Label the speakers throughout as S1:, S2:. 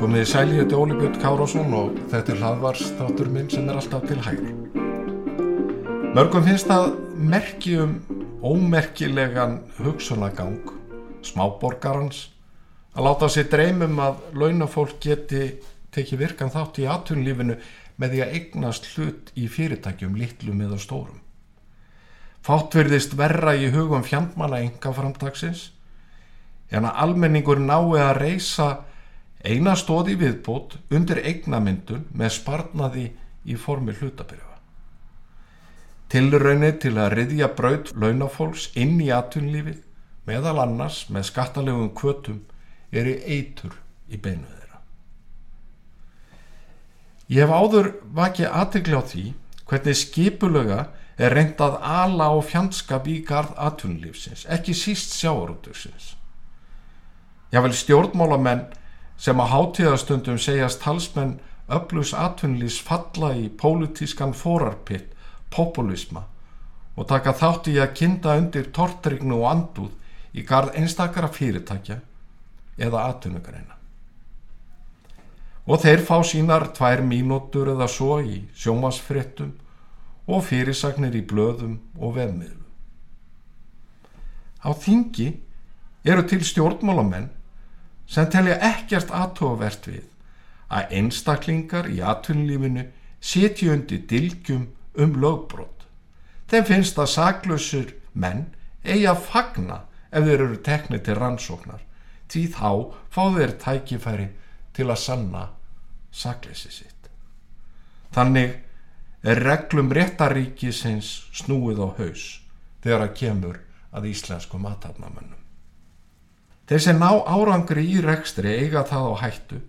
S1: Komið í sæli, þetta er Óli Björn Kárásson og þetta er hlaðvarstátur minn sem er alltaf til hægri. Mörgum finnst það merkjum ómerkilegan hugsunagang smáborgarans að láta sér dreymum að launafólk geti tekið virkan þátt í atvinnlífinu með því að eignast hlut í fyrirtækjum litlum eða stórum. Fátt verðist verra í hugum fjandmanna enga framtagsins en að almenningur nái að reysa eina stóði viðbót undir eignamyndun með sparnaði í formi hlutabyrja. Tilraunir til að riðja braut launafólks inn í atvinnlífið meðal annars með skattalegum kvötum eru eitur í beinu þeirra. Ég hef áður vakið aðtegli á því hvernig skipulega er reynd að ala á fjandskap í garð atvinnlífsins, ekki síst sjáarútursins. Ég vil stjórnmálamenn sem á hátíðastundum segjast talsmenn öflugs atvinnlýs falla í pólitískan fórarpitt, populisma og taka þátt í að kinda undir tortrygnu og andúð í garð einstakara fyrirtækja eða atvinnugreina. Og þeir fá sínar tvær mínútur eða svo í sjómasfrittum og fyrirsagnir í blöðum og vefmiðlum. Á þingi eru til stjórnmálamenn sem telja ekkert aðtóavert við að einstaklingar í atvinnlífinu setju undir dilgjum um lögbrot. Þeim finnst að saklausur menn eigi að fagna ef þeir eru teknið til rannsóknar því þá fá þeir tækifæri til að sanna sakleysi sitt. Þannig er reglum réttaríkisins snúið á haus þegar að kemur að íslensku matarnamönnum. Þeir sem ná árangri í rekstri eiga það á hættu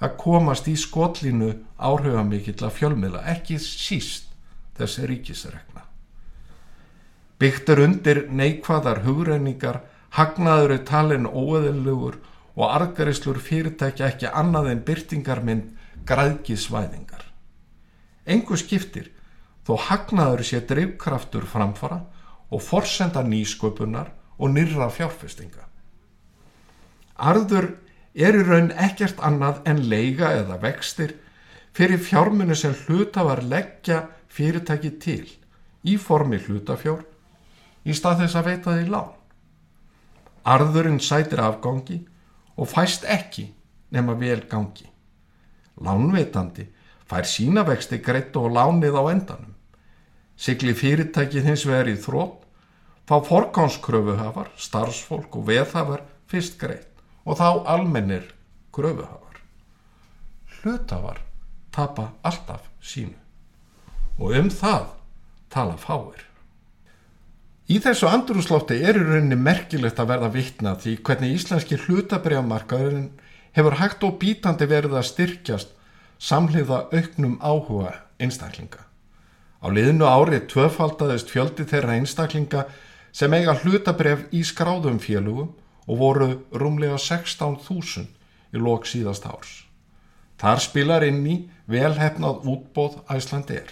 S1: að komast í skollinu áhrifamikill að fjölmiðla, ekki síst þessi ríkisregna. Bygtur undir neikvæðar hugreiningar, hagnaður er talin óeðilugur og argarislur fyrirtækja ekki annað en byrtingarmynd græðgisvæðingar. Engu skiptir þó hagnaður sé drivkraftur framfara og forsenda nýsköpunar og nýra fjárfestinga. Arður er í raun ekkert annað en leiga eða vextir fyrir fjármunni sem hlutafar leggja fyrirtæki til í formi hlutafjár í stað þess að veita því lán. Arðurinn sætir afgangi og fæst ekki nema vel gangi. Lánveitandi fær sína vexti greitt og lánið á endanum. Sigli fyrirtækið hins vegar í þrótt, fá forgánskröfuhafar, starfsfólk og veðhafar fyrst greitt og þá almennir gröfuhafar. Hlutafar tapa alltaf sínu og um það tala fáir. Í þessu andrúslótti er í rauninni merkilegt að verða vittna því hvernig íslenski hlutabriðamarkaðurinn hefur hægt og bítandi verið að styrkjast samhliða auknum áhuga einstaklinga. Á liðinu árið tvöfaldaðist fjöldi þeirra einstaklinga sem eiga hlutabref í skráðum félugum og voru rúmlega 16.000 í lok síðast árs. Þar spilar inn í velhefnað útbóð Æsland er.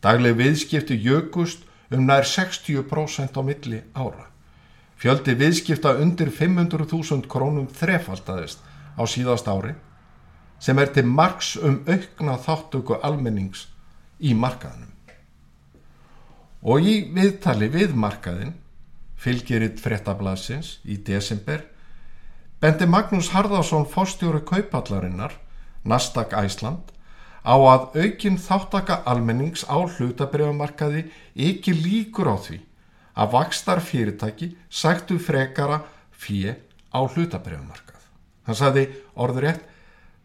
S1: Dagleg viðskipti jökust um nær 60% á milli ára. Fjöldi viðskipta undir 500.000 krónum þrefaldaðist á síðast ári sem er til margs um aukna þáttöku almennings í markaðinum. Og í viðtali við markaðin fylgjiritt frettablasins í desember bendi Magnús Harðarsson fórstjóri kaupallarinnar Nasdaq Æsland á að aukinn þáttaka almennings á hlutabriðamarkaði ekki líkur á því að vakstar fyrirtæki sættu frekara fjö á hlutabriðamarkað. Hann saði orður rétt,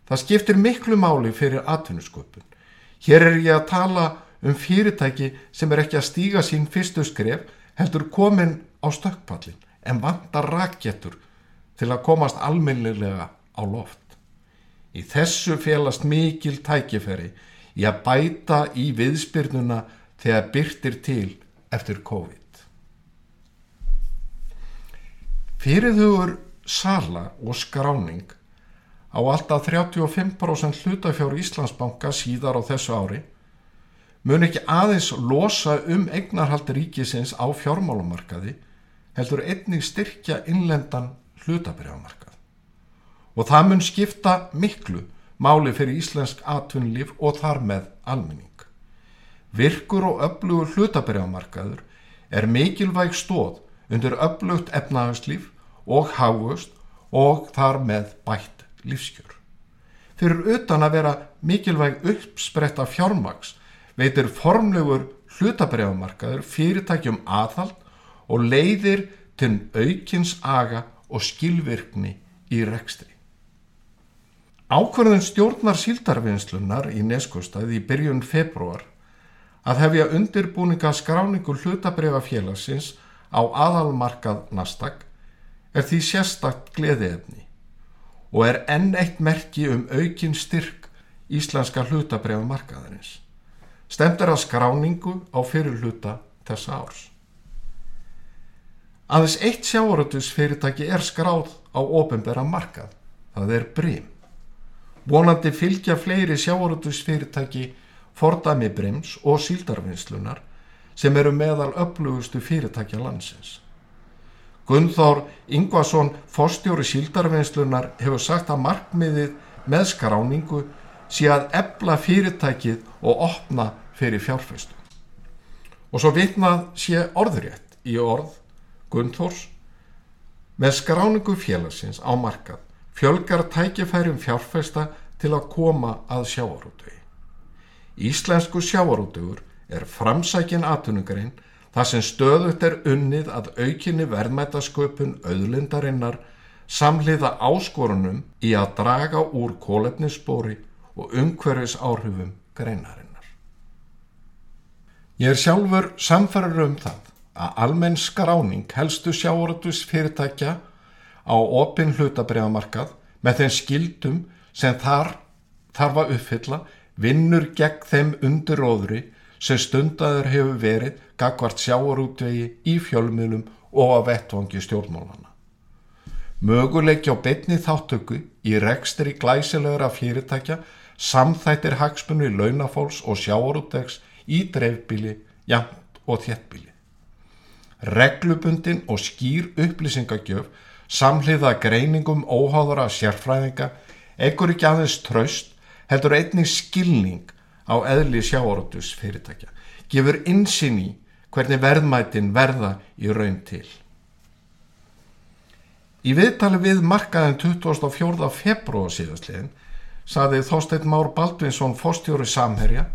S1: það skiptir miklu máli fyrir atvinnusköpun. Hér er ég að tala um fyrirtæki sem er ekki að stíga sín fyrstu skref heldur komin á stökkpallin en vantar rakettur til að komast almennilega á loft. Í þessu félast mikil tækiferi í að bæta í viðspyrnuna þegar byrtir til eftir COVID. Fyrirhugur sala og skráning á alltaf 35% hlutafjár Íslandsbanka síðar á þessu ári mun ekki aðeins losa um eignarhald ríkisins á fjármálumarkaði heldur einnig styrkja innlendan hlutabriðamarkað og það mun skipta miklu máli fyrir íslensk atvinnlíf og þar með almenning. Virkur og öflugur hlutabriðamarkaður er mikilvæg stóð undir öflugt efnahagslíf og hagust og þar með bætt lífskjör. Fyrir utan að vera mikilvæg uppspretta fjármaks veitir formlegur hlutabriðamarkaður fyrirtækjum aðhald og leiðir til aukins aga og skilvirkni í rekstri. Ákverðin stjórnar síldarvinnslunar í Neskostað í byrjun februar að hefja undirbúninga skráningu hlutabrefafélagsins á aðalmarkað Nasdaq er því sérstakt gleðiðefni og er enn eitt merki um aukin styrk íslenska hlutabrefamarkaðarins. Stemt er að skráningu á fyrir hluta þessa árs. Aðeins eitt sjáaröldusfyrirtæki er skráð á ofinbera markað, það er Brim. Vonandi fylgja fleiri sjáaröldusfyrirtæki fordami Brims og síldarvinnslunar sem eru meðal öflugustu fyrirtækja landsins. Gunnþór Ingvason, fórstjóri síldarvinnslunar, hefur sagt að markmiðið með skráningu sé að ebla fyrirtækið og opna fyrir fjárfæstu. Og svo vitnað sé orðrétt í orð Gunnþórs með skráningu félagsins á markað fjölgar tækifærum fjárfesta til að koma að sjáarútvegi. Íslensku sjáarútvegur er framsækin aðtunugarinn þar sem stöðut er unnið að aukinni verðmætasköpun auðlindarinnar samliða áskorunum í að draga úr kólefnisspóri og umhverfis áhrifum greinarinnar. Ég er sjálfur samfærður um það að almenn skráning helstu sjáorðus fyrirtækja á opin hlutabriðamarkað með þeim skildum sem þar þarf að uppfylla vinnur gegn þeim undiróðri sem stundaður hefur verið gagvart sjáorútvegi í fjölmiðlum og á vettvangi stjórnmálana. Möguleiki á betni þáttöku í rekstri glæsilegur af fyrirtækja samþættir hagsmunni launafólks og sjáorútvegs í dreifbíli, jæmt og þjettbíli reglubundin og skýr upplýsingagjöf samhliða greiningum óháðara sérfræðinga ekkur ekki aðeins tröst heldur einnig skilning á eðli sjáortus fyrirtækja gefur insinn í hvernig verðmætin verða í raun til. Í viðtali við markaðin 24. februar síðastliðin saði Þorstein Már Baldvinsson fórstjóri samherja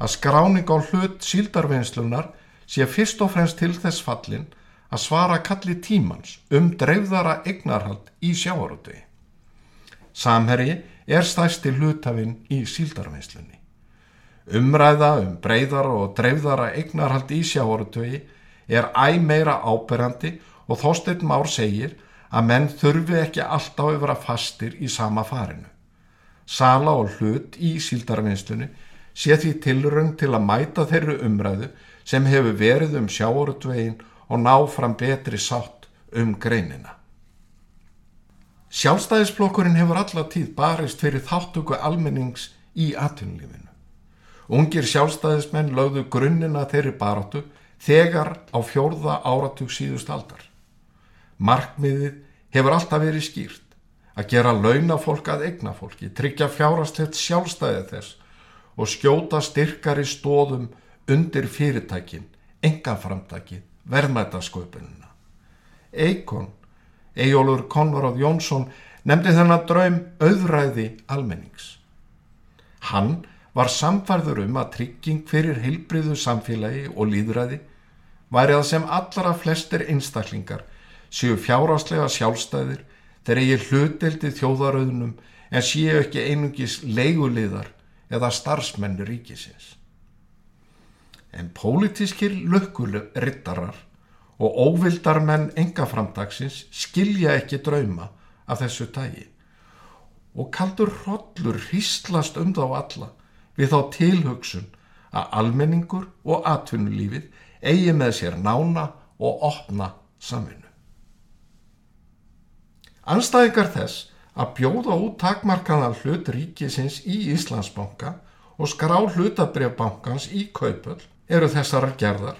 S1: að skráning á hlut síldarvinnslunar sé fyrst og fremst til þess fallin að svara kalli tímans um dreifðara eignarhald í sjáarútvegi. Samherji er stæsti hlutafinn í síldarveinslunni. Umræða um breyðara og dreifðara eignarhald í sjáarútvegi er æg meira áberandi og Þorstein Már segir að menn þurfi ekki alltaf yfir að fastir í sama farinu. Sala og hlut í síldarveinslunni sé því tilrönd til að mæta þeirru umræðu sem hefur verið um sjáurutvegin og ná fram betri sátt um greinina. Sjálfstæðisflokkurinn hefur alla tíð barist fyrir þáttöku almennings í atvinnlífinu. Ungir sjálfstæðismenn lögðu grunnina þeirri baróttu þegar á fjórða áratug síðust aldar. Markmiðið hefur alltaf verið skýrt að gera launafólk að eignafólki, tryggja fjárastlegt sjálfstæði þess og skjóta styrkari stóðum undir fyrirtækin, engaframtæki, verðmætasköpununa. Eikon, Ejólur Konvaróð Jónsson, nefndi þennan draum auðræði almennings. Hann var samfærður um að trygging fyrir heilbriðu samfélagi og líðræði væri að sem allra flestir einstaklingar séu fjáráslega sjálfstæðir þegar ég hluteldi þjóðaröðunum en séu ekki einungis leiguliðar eða starfsmennu ríkisins en pólitískir lökkulrittarar og óvildar menn engaframdagsins skilja ekki drauma af þessu tægi og kaldur hrodlur hýstlast um þá alla við þá tilhugsun að almenningur og atvinnulífið eigi með sér nána og opna saminu. Anstæðingar þess að bjóða út takmarkaðan hlut ríkisins í Íslandsbanka og skrá hlutabrjöfbankans í kaupöld eru þessar gerðar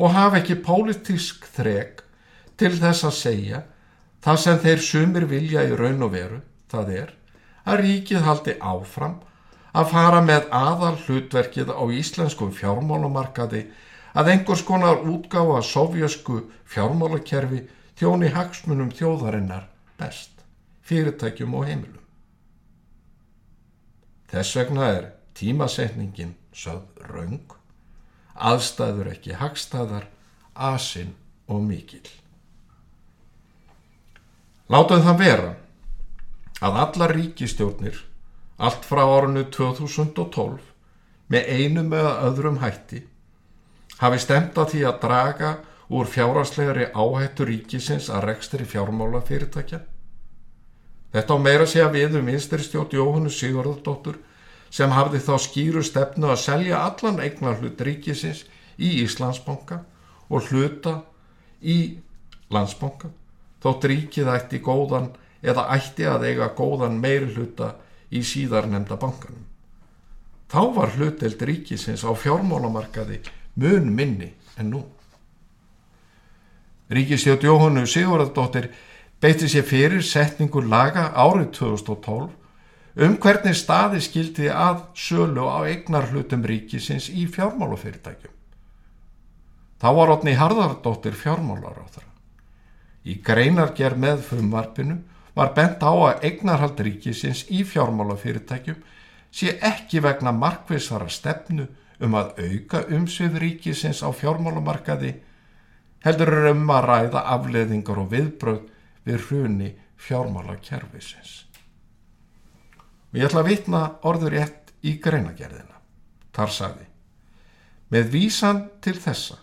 S1: og hafa ekki pólitísk þreg til þess að segja það sem þeir sumir vilja í raun og veru, það er að ríkið haldi áfram að fara með aðal hlutverkið á íslenskum fjármálamarkaði að einhvers konar útgáfa sovjösku fjármálakerfi þjóni hagsmunum þjóðarinnar best, fyrirtækjum og heimilum. Þess vegna er tímasetningin sögð raung, aðstæður ekki hagstæðar, asinn og mikil. Látum það vera að alla ríkistjórnir allt frá árunnu 2012 með einum eða öðrum hætti hafi stemt að því að draga úr fjáraslegari áhættu ríkisins að rekstri fjármála fyrirtækja. Þetta á meira segja við um vinstri Jóhannu Sigurðardóttur sem hafði þá skýru stefnu að selja allan eignar hlut ríkisins í Íslandsbanka og hluta í landsbanka þótt ríkið ætti góðan eða ætti að eiga góðan meiri hluta í síðarnemda bankanum. Þá var hluteld ríkisins á fjármálamarkaði mun minni en nú. Ríkisjótt Jóhannu Sigurðardóttir beitti sér fyrir setningu laga árið 2012 um hvernig staði skildi að sölu á eignarhlutum ríkisins í fjármálafyrirtækjum. Þá var Otni Harðardóttir fjármálar á þeirra. Í greinargerð með frumvarpinu var bent á að eignarhald ríkisins í fjármálafyrirtækjum sé ekki vegna markvisara stefnu um að auka umsvið ríkisins á fjármálamarkaði heldur um að ræða afleðingar og viðbröð við hruni fjármálakerfisins. Ég ætla að vitna orður rétt í greinagerðina. Þar sagði, með vísan til þessa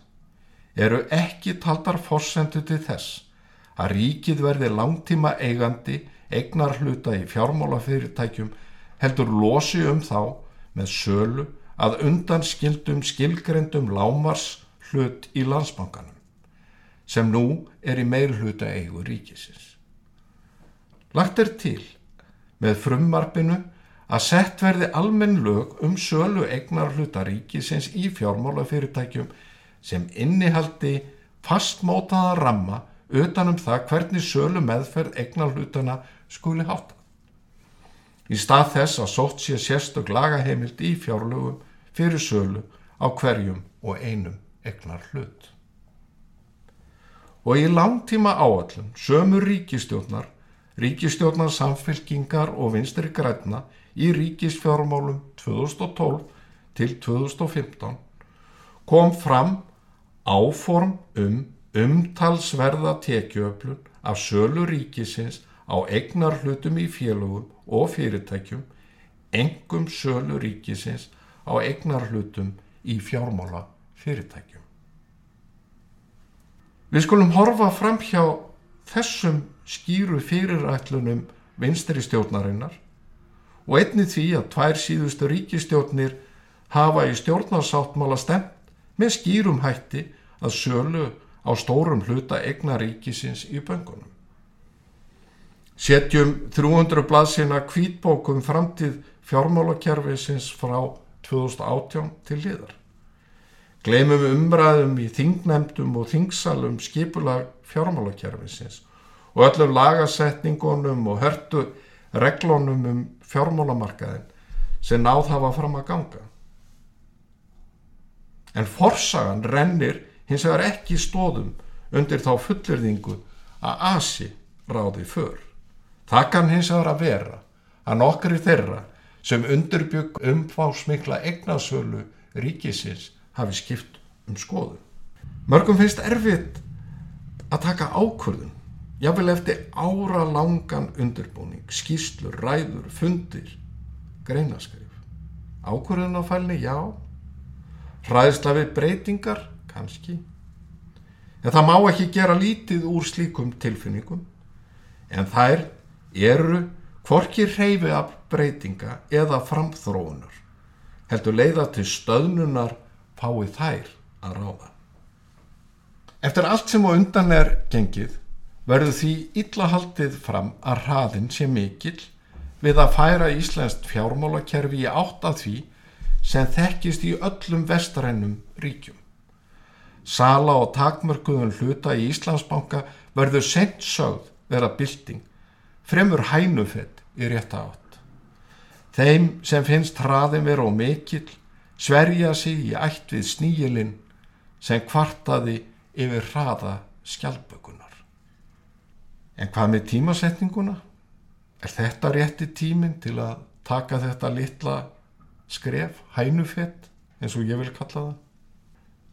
S1: eru ekki taldar fórsendu til þess að ríkið verði langtíma eigandi eignar hluta í fjármálafyrirtækjum heldur losi um þá með sölu að undan skildum skilgrendum lámars hlut í landsbankanum sem nú er í meir hluta eigu ríkisins. Lagt er til með frummarpinu að sett verði almenn lög um sölu egnar hlutaríkisins í fjármálafyrirtækjum sem innihaldi fastmótaða ramma utanum það hvernig sölu meðferð egnar hlutana skuli háta. Í stað þess að sótt sé sérstök lagaheimild í fjárlögum fyrir sölu á hverjum og einum egnar hlut. Og í langtíma áallum sömur ríkistjórnar ríkistjórnar samfélkingar og vinstri græna í ríkisfjármálum 2012 til 2015 kom fram áform um umtalsverða tekjuöflun af sölu ríkisins á egnar hlutum í félögum og fyrirtækjum, engum sölu ríkisins á egnar hlutum í fjármála fyrirtækjum. Við skulum horfa fram hjá þessum skýru fyrirætlunum vinstri stjórnarinnar og einni því að tvær síðustu ríkistjórnir hafa í stjórnarsáttmála stemt með skýrum hætti að sölu á stórum hluta egna ríkisins í böngunum. Setjum 300 blaðsina kvítbókum framtíð fjármálakerfisins frá 2018 til liðar. Gleimum umræðum í þingnemdum og þingsalum skipulag fjármálakerfisins og öllum lagasetningunum og hörtu reglunum um fjármálamarkaðin sem náð hafa fram að ganga. En forsagan rennir hins vegar ekki stóðum undir þá fullurðingu að asi ráði för. Það kann hins vegar að vera að nokkri þeirra sem undirbygg umfásmikla eignasölu ríkisins hafi skipt um skoðu. Mörgum finnst erfitt að taka ákvörðun jáfnvel eftir ára langan undirbúning, skýslur, ræður, fundir, greinaskrif. Ákvörðun á fælni, já. Hræðsla við breytingar, kannski. En það má ekki gera lítið úr slíkum tilfinningum. En þær eru hvorki reyfi af breytinga eða framþróunar. Heldur leiða til stöðnunar fái þær að ráða. Eftir allt sem á undan er gengið verður því illa haldið fram að hraðin sé mikill við að færa Íslandst fjármálakerfi í átt að því sem þekkist í öllum vestrænum ríkjum. Sala og takmörkuðun hluta í Íslandsbanka verður sent sögð vera bylting, fremur hænufett í rétta átt. Þeim sem finnst hraðin vera og mikill sverja sig í ætt við sníilinn sem kvartaði yfir hraða skjálpökunar. En hvað með tímasetninguna? Er þetta rétti tíminn til að taka þetta litla skref, hænufett, eins og ég vil kalla það?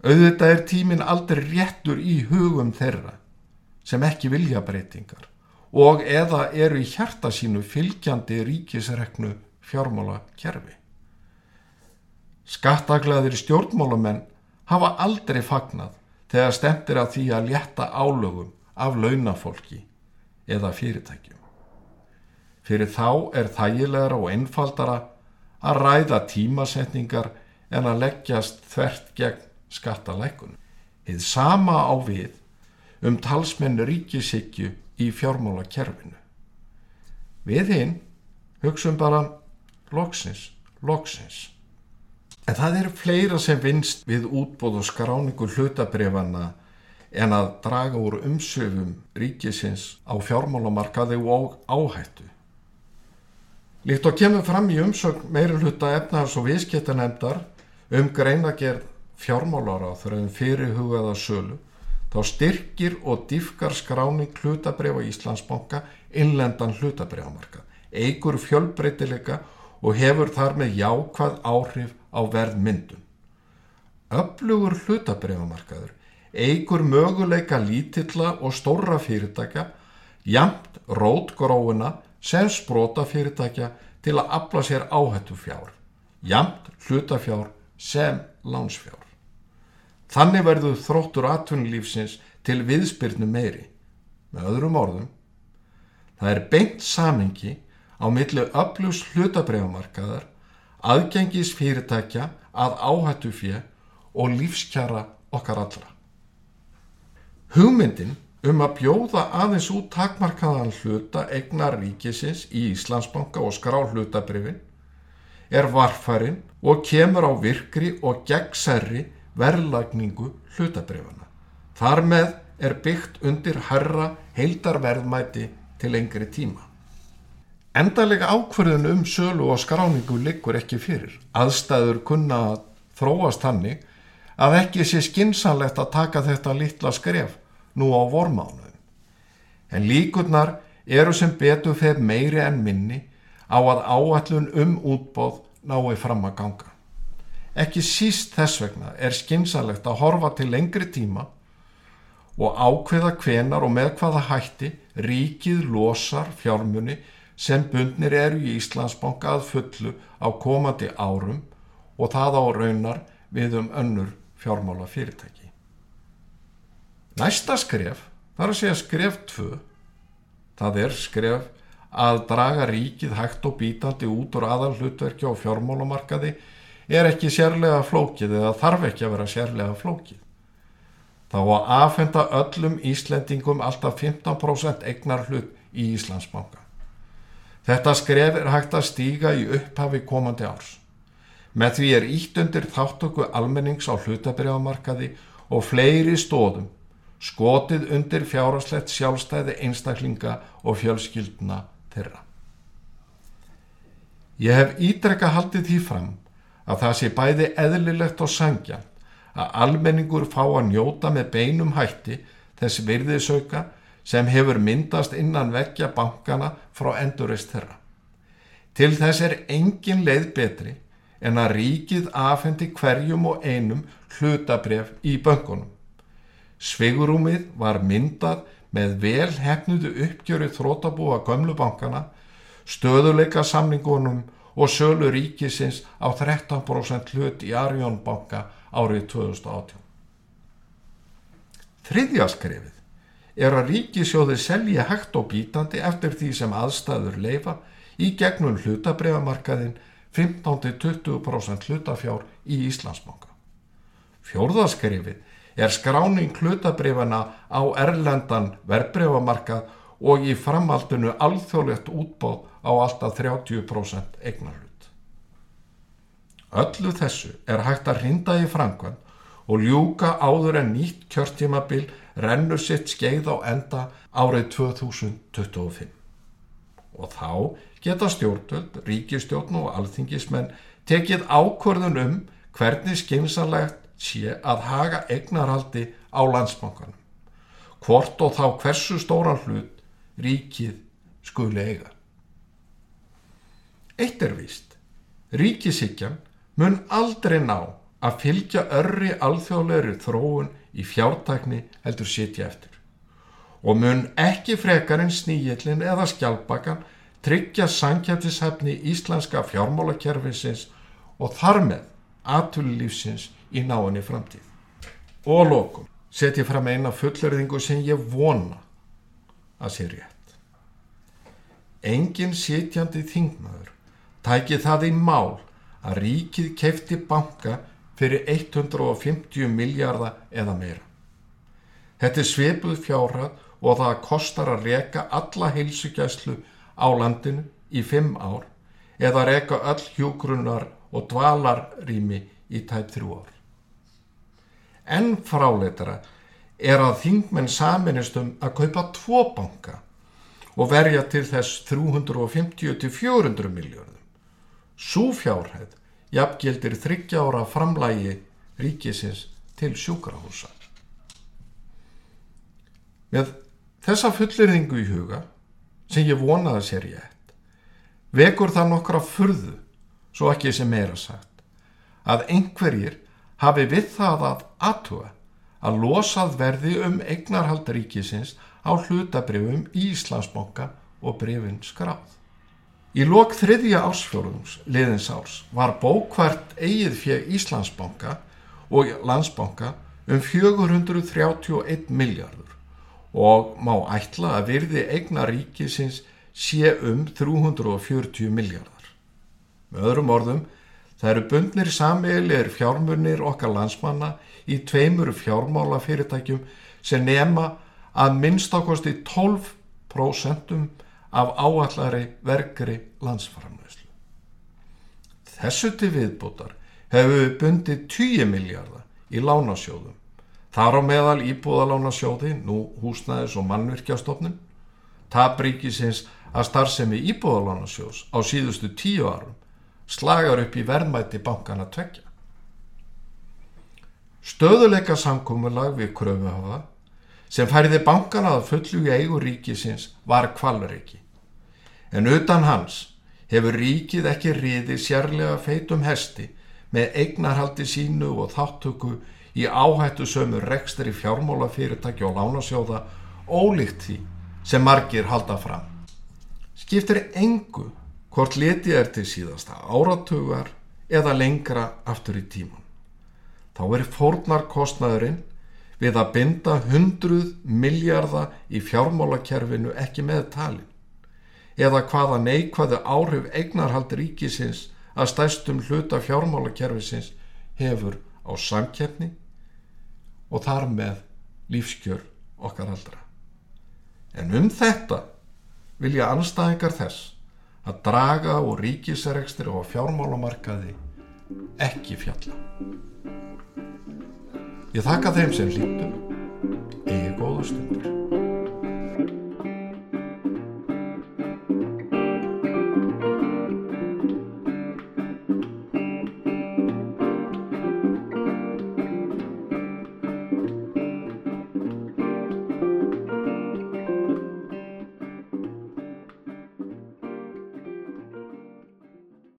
S1: Auðvitað er tíminn aldrei réttur í hugum þeirra sem ekki vilja breytingar og eða eru í hjarta sínu fylgjandi ríkisreknu fjármála kerfi. Skattaglaðir stjórnmálamenn hafa aldrei fagnað þegar stemtir að því að létta álögum af launafólki eða fyrirtækjum. Fyrir þá er þægilegra og einfaldara að ræða tímasetningar en að leggjast þvert gegn skattalækun. Þið sama á við um talsmenn ríkisíkju í fjármála kerfinu. Við hinn hugsun bara loksins, loksins. En það eru fleira sem vinst við útbóð og skráningu hlutabrefana en að draga úr umsöfum ríkisins á fjármálamarkaði og áhættu. Líkt og kemur fram í umsögn meiri hluta efnaðars og viðskiptanemdar um greinagerð fjármálaráþur en fyrirhugaða sölu þá styrkir og diffkar skráning hlutabrefa Íslandsbanka innlendan hlutabrefamarka, eigur fjölbreytileika og hefur þar með jákvæð áhrif á verðmyndun. Öflugur hlutabrefamarkaður eigur möguleika lítilla og stóra fyrirtækja jamt rótgróina sem sprota fyrirtækja til að afla sér áhættu fjár, jamt hlutafjár sem lánsfjár. Þannig verður þróttur atvinnulífsins til viðspyrnu meiri. Með öðrum orðum, það er beint samengi á millu öflugs hlutabreifumarkaðar, aðgengis fyrirtækja að áhættu fjö og lífskjara okkar allra. Hugmyndin um að bjóða aðeins út takmarkaðan hluta egnar ríkisins í Íslandsbanka og skrá hlutabrifin er varfærin og kemur á virkri og gegnsærri verðlagningu hlutabrifana. Þar með er byggt undir herra heildarverðmæti til lengri tíma. Endalega ákverðin um sölu og skráningu liggur ekki fyrir. Aðstæður kunna að þróast hannig að ekki sé skinsanlegt að taka þetta litla skref nú á vormánuðum. En líkurnar eru sem betur þeir meiri en minni á að áallun um útbóð nái fram að ganga. Ekki síst þess vegna er skinsalegt að horfa til lengri tíma og ákveða hvenar og með hvaða hætti ríkið losar fjármunni sem bundnir eru í Íslandsbanka að fullu á komandi árum og það á raunar við um önnur fjármála fyrirtæki. Næsta skref, þar að segja skref 2, það er skref að draga ríkið hægt og bítandi út úr aðal hlutverki á fjármálamarkaði er ekki sérlega flókið eða þarf ekki að vera sérlega flókið. Þá að aðfenda öllum Íslendingum alltaf 15% egnar hlut í Íslandsbanka. Þetta skref er hægt að stíga í upphafi komandi árs. Með því er ítt undir þáttöku almennings á hlutabriðamarkaði og fleiri stóðum skotið undir fjárháslegt sjálfstæði einstaklinga og fjölskylduna þeirra. Ég hef ítrekka haldið því fram að það sé bæði eðlilegt og sangja að almenningur fá að njóta með beinum hætti þess virðisauka sem hefur myndast innan vekja bankana frá endurist þeirra. Til þess er engin leið betri en að ríkið afhendi hverjum og einum hlutabref í böngunum. Sveigurúmið var myndað með vel hefnudu uppgjöru þrótabúa gömlu bankana, stöðuleika samningunum og sölu ríkisins á 13% hlut í Arjónbanka árið 2018. Þriðja skrefið er að ríkisjóði selja hægt og bítandi eftir því sem aðstæður leifa í gegnum hlutabrefamarkaðin 15-20% hlutafjár í Íslandsbanka. Fjórðaskrefið er skráning hlutabrifana á erlendan verbreyfamarkað og í framhaldinu alþjóðlegt útbóð á alltaf 30% eignarhlut. Öllu þessu er hægt að rinda í framkvæm og ljúka áður en nýtt kjörtímabil rennur sitt skeið á enda árið 2025. Og þá geta stjórnvöld, ríkistjórn og alþingismenn tekið ákvörðun um hvernig skynsalegt sé að haga eignarhaldi á landsbankanum. Hvort og þá hversu stóran hlut ríkið skuli eiga. Eitt er víst, ríkisíkjan mun aldrei ná að fylgja örri alþjóðleiri þróun í fjártækni heldur sitja eftir og mun ekki frekar en sníillin eða skjálpakan tryggja sankjæftishefni íslenska fjármálakerfisins og þar með aðtúlulífsins í náinni framtíð. Og lokum setjum fram eina fullurðingu sem ég vona að sé rétt. Engin sitjandi þingmaður tæki það í mál að ríkið kefti banka fyrir 150 miljardar eða meira. Þetta er sveipuð fjárhæð og það kostar að reka alla heilsugjæslu á landinu í fimm ár eða reka öll hjúgrunnar og dvalarrými í tætt þrjú ár. En fráleitara er að þingmenn saminist um að kaupa tvo banka og verja til þess 350-400 miljóðum. Sú fjárhæð jafngildir þryggjára framlægi ríkisins til sjúkrahúsa. Með þessa fullirðingu í huga, sem ég vonaði sér ég eitt, vekur það nokkra furðu, svo ekki sem meira sagt, að einhverjir hafi við það að aðtuga að losað verði um eignarhald ríkisins á hlutabrifum í Íslandsbóka og brifin skráð. Í lok þriðja ásfjórums liðins árs var bókvært eigið fyrir Íslandsbóka og landsbóka um 431 miljardur og má ætla að virði eignar ríkisins sé um 340 miljardar. Með öðrum orðum Það eru bundnir sameilir fjármunir okkar landsmanna í tveimur fjármálafyrirtækjum sem nema að minnst ákosti 12% af áallari verkri landsframleyslu. Þessu til viðbútar hefur við bundið 10 miljardar í lánasjóðum. Þar á meðal íbúðalánasjóði, nú húsnæðis og mannvirkjastofnun, tabríkisins að starfsemi íbúðalánasjós á síðustu tíu árum slagar upp í verðmætti bankana tvekja. Stöðuleika samkómulag við kröfuhafa sem færiði bankana að fullu í eigu ríkisins var kvalriki. En utan hans hefur ríkið ekki riði sérlega feitum hesti með eignarhaldi sínu og þáttöku í áhættu sömu rekstri fjármálafyrirtæki og lánasjóða ólíkt því sem margir halda fram. Skiptir engu hvort letið er til síðasta áratugar eða lengra aftur í tíman. Þá er fórnarkostnaðurinn við að binda hundruð miljarda í fjármálakerfinu ekki með talin eða hvaða neikvæðu áhrif eignarhald ríkisins að stæstum hluta fjármálakerfisins hefur á samkeppni og þar með lífskjör okkar aldra. En um þetta vilja anstæðingar þess að draga úr ríkisrekstri og fjármálamarkaði ekki fjalla. Ég þakka þeim sem hlýttum, eigi góðu stundur.